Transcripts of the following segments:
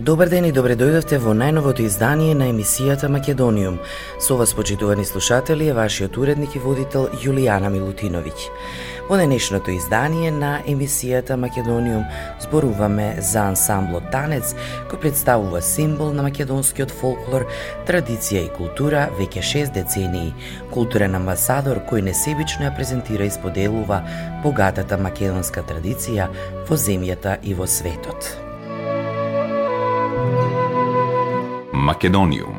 Добар ден и добре дојдовте во најновото издание на емисијата Македониум. Со вас, почитувани слушатели, е вашиот уредник и водител Јулијана Милутиновиќ. Во денешното издание на емисијата Македониум зборуваме за ансамблот Танец, кој представува символ на македонскиот фолклор, традиција и култура веќе 6 децении, културен амбасадор кој несебично ја презентира и споделува богатата македонска традиција во земјата и во светот. Македониум.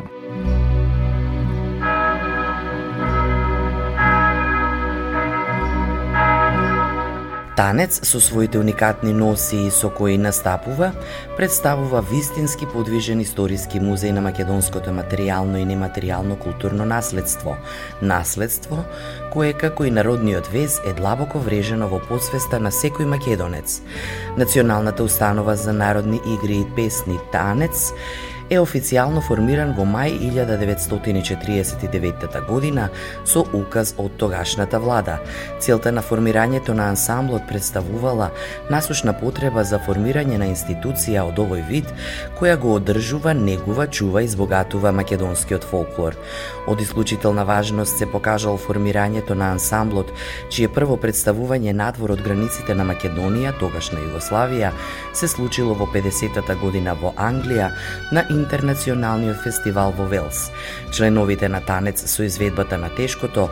Танец со своите уникатни носи со кои настапува, представува вистински подвижен историски музеј на македонското материјално и нематеријално културно наследство. Наследство кое како и народниот вез е длабоко врежено во подсвеста на секој македонец. Националната установа за народни игри и песни Танец е официјално формиран во мај 1949 година со указ од тогашната влада. Целта на формирањето на ансамблот представувала насушна потреба за формирање на институција од овој вид, која го одржува, негува, чува и збогатува македонскиот фолклор. Од исклучителна важност се покажал формирањето на ансамблот, чие прво представување надвор од границите на Македонија, тогашна Југославија, се случило во 50-та година во Англија на интернационалниот фестивал во Велс. Членовите на танец со изведбата на тешкото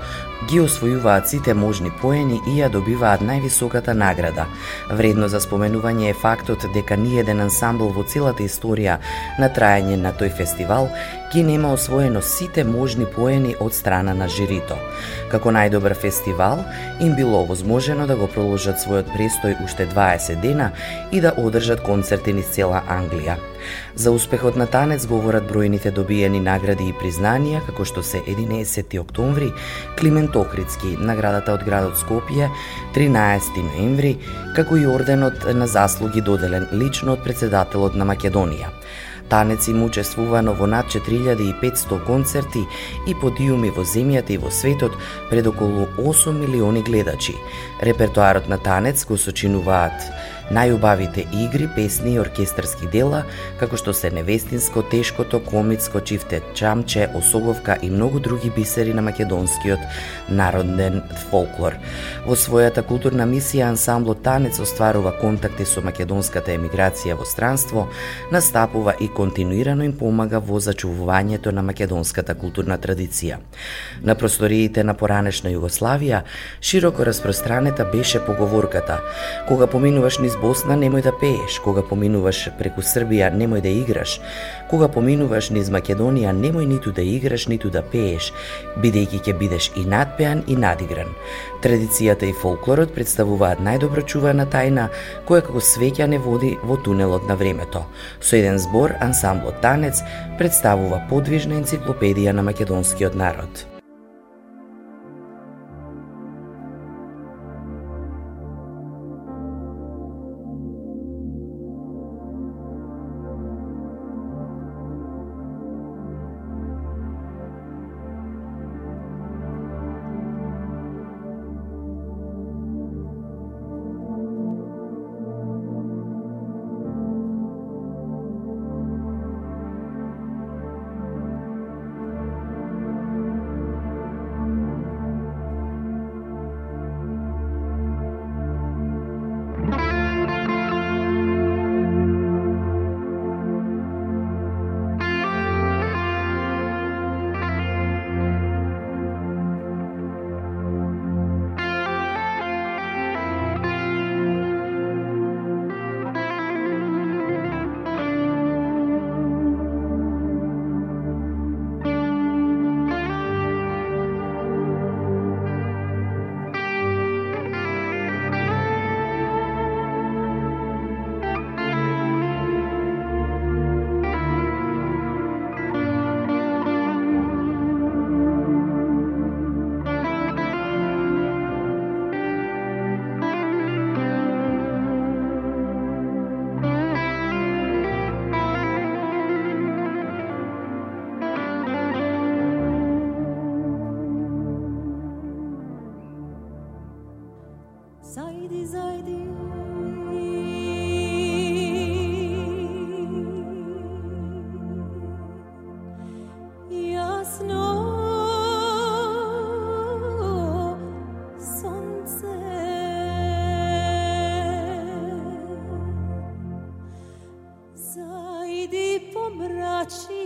ги освојуваат сите можни поени и ја добиваат највисоката награда. Вредно за споменување е фактот дека ни еден ансамбл во целата историја на трајање на тој фестивал ги нема освоено сите можни поени од страна на жирито. Како најдобар фестивал, им било овозможено да го проложат својот престој уште 20 дена и да одржат концерти низ цела Англија. За успехот на танец говорат бројните добиени награди и признанија, како што се 11 октомври, Климент Охридски, наградата од градот Скопје, 13 ноември, како и орденот на заслуги доделен лично од председателот на Македонија. Танец им учествувано во над 4500 концерти и подиуми во земјата и во светот пред околу 8 милиони гледачи. Репертоарот на танец го сочинуваат најубавите игри, песни и оркестарски дела, како што се невестинско, тешкото, комицко, чифте чамче, осоговка и многу други бисери на македонскиот народен фолклор. Во својата културна мисија ансамблот Танец остварува контакти со македонската емиграција во странство, настапува и континуирано им помага во зачувувањето на македонската културна традиција. На просториите на поранешна Југославија, широко распространета беше поговорката Кога поминуваш низ Босна немој да пееш, кога поминуваш преку Србија немој да играш, кога поминуваш низ Македонија немој ниту да играш, ниту да пееш, бидејќи ќе бидеш и надпеан и надигран. Традицијата и фолклорот представуваат најдобро чувана тајна, која како свеќа не води во тунелот на времето. Со еден збор, ансамблот Танец представува подвижна енциклопедија на македонскиот народ. she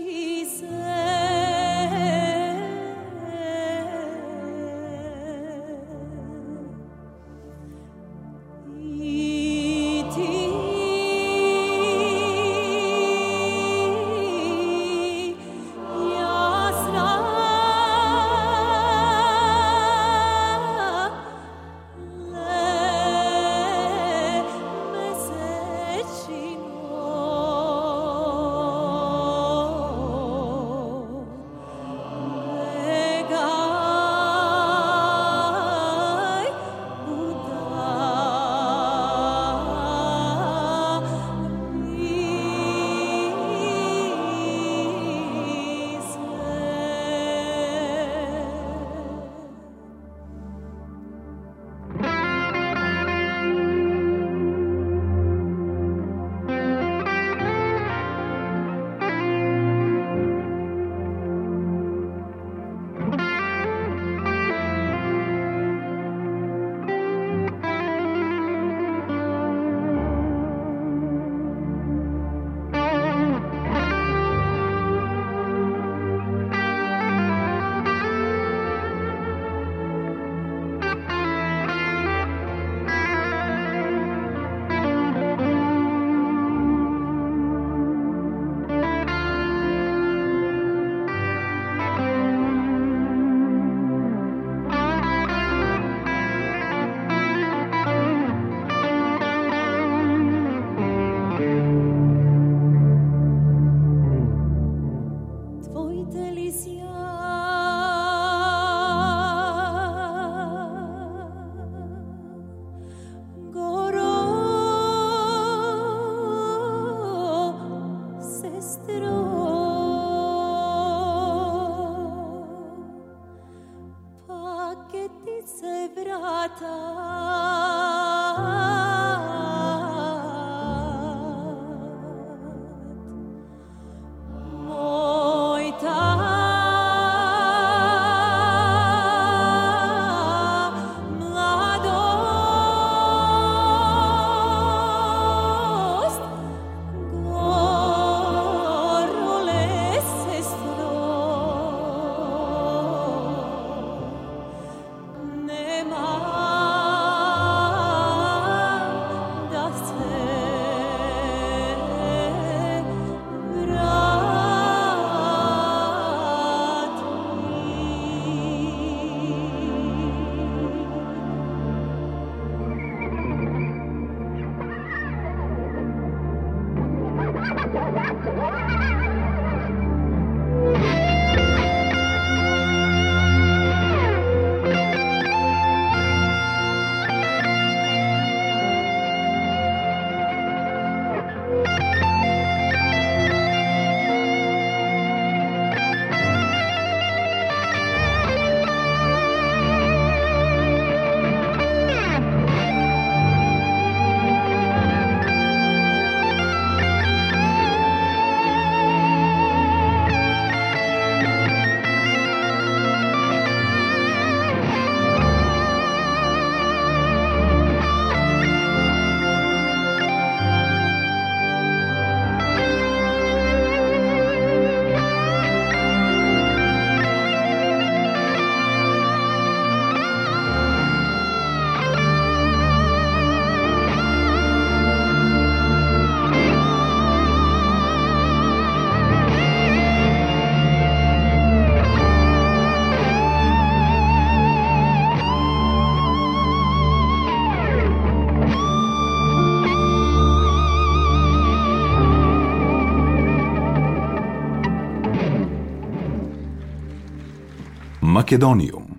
Македониум.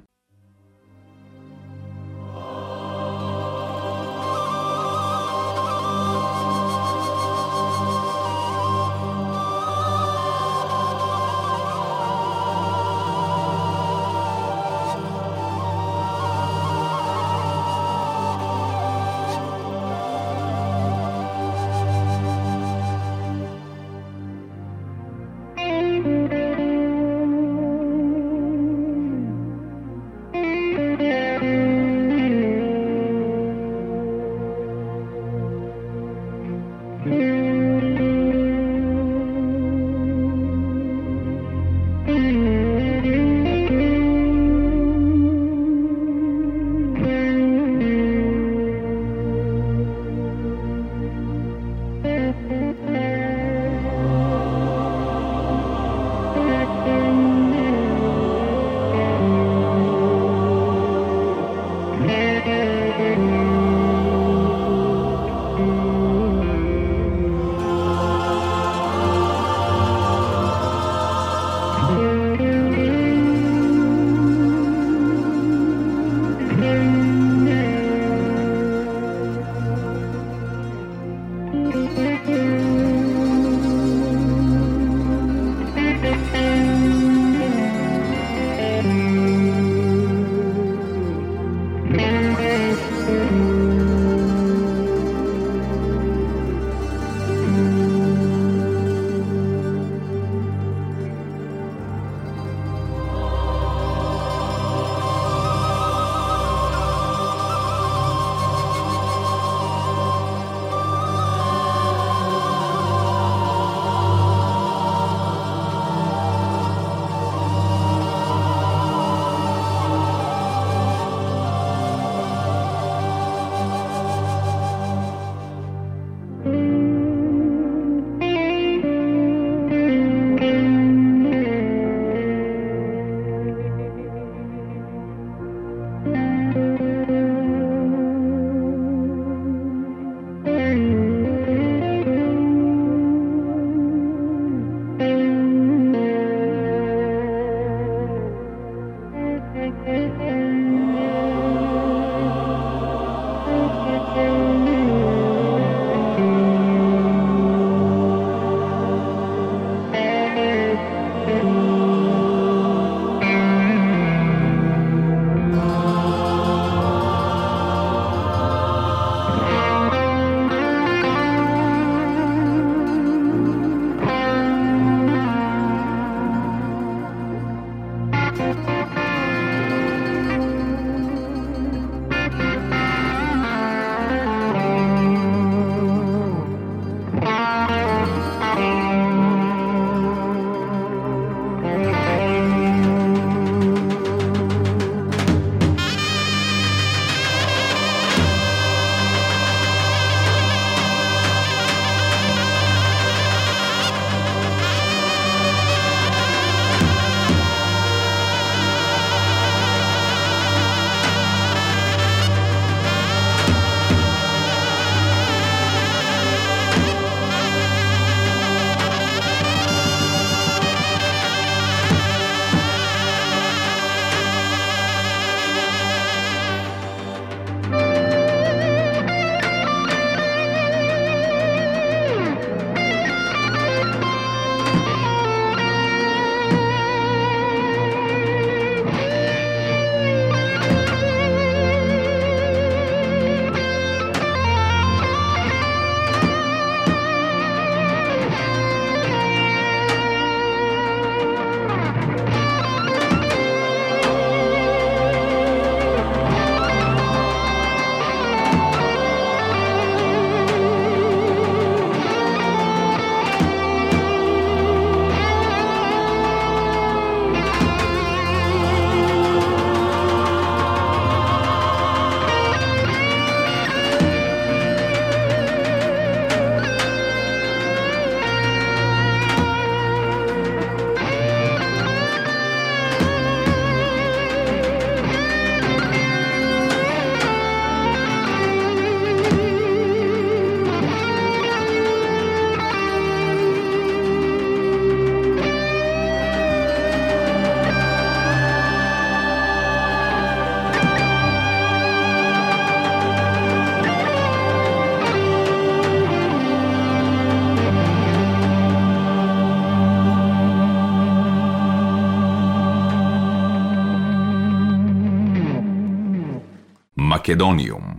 Macedonium.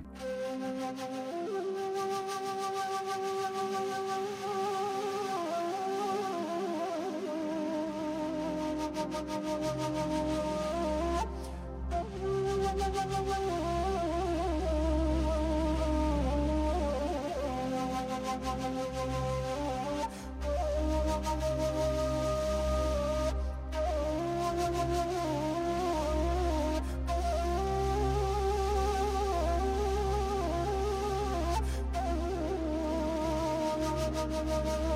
la la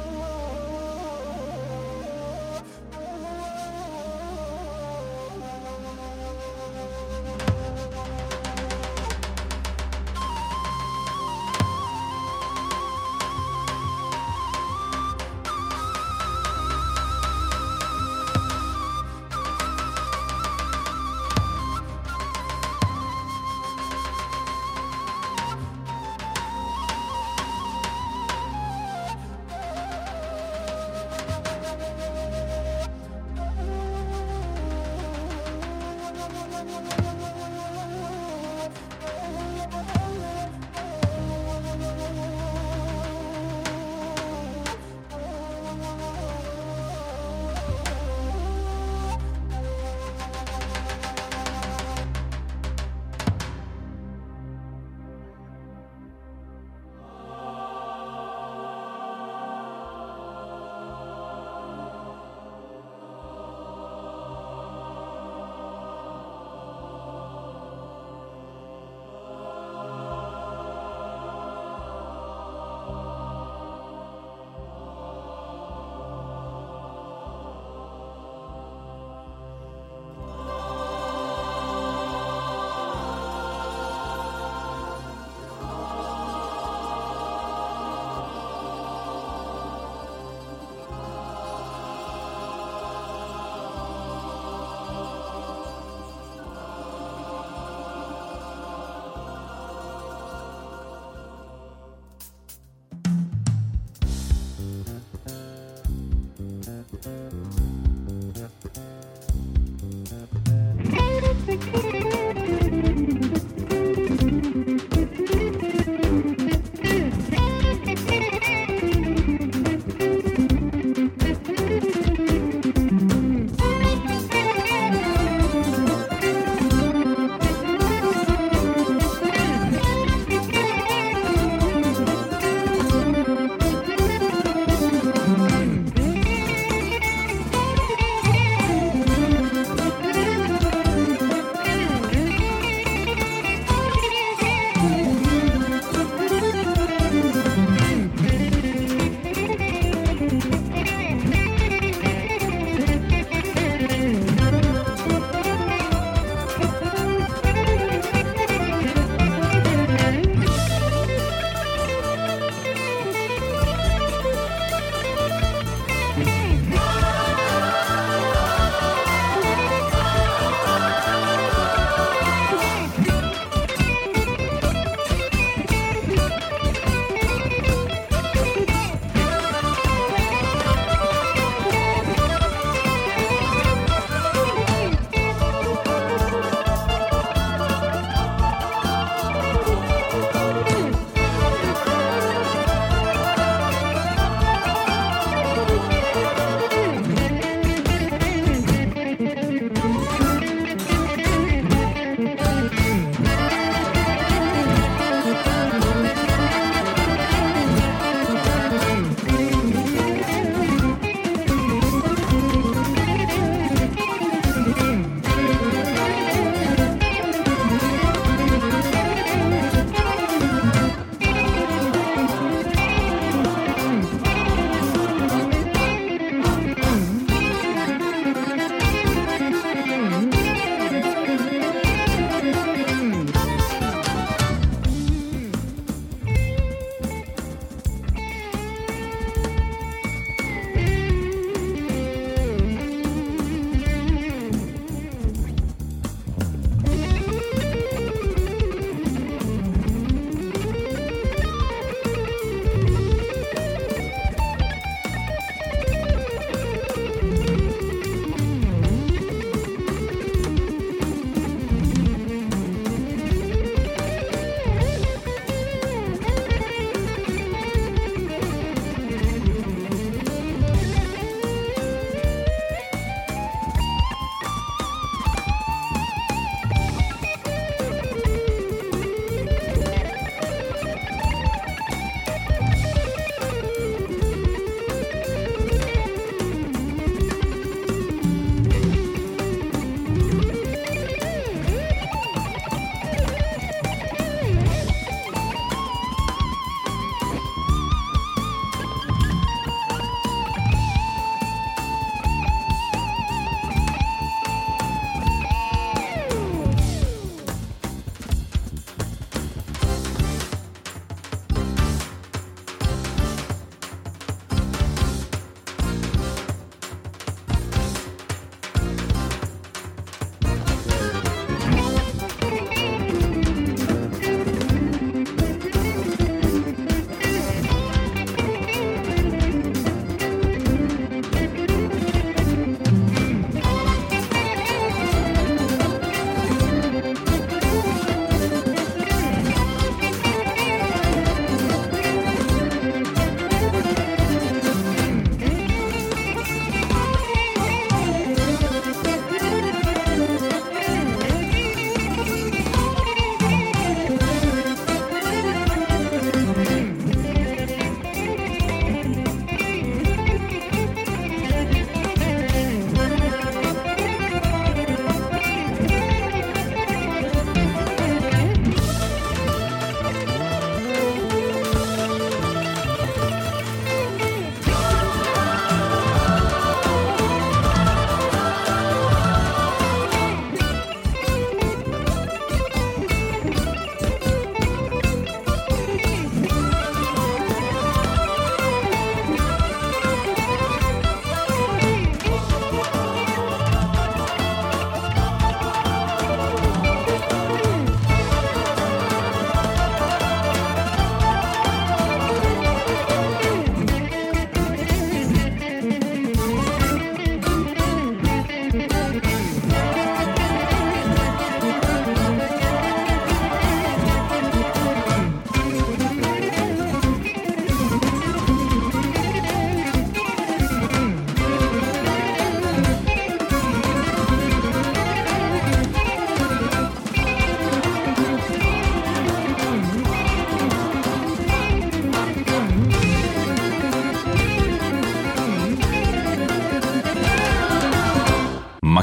Mexican.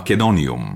Македониум.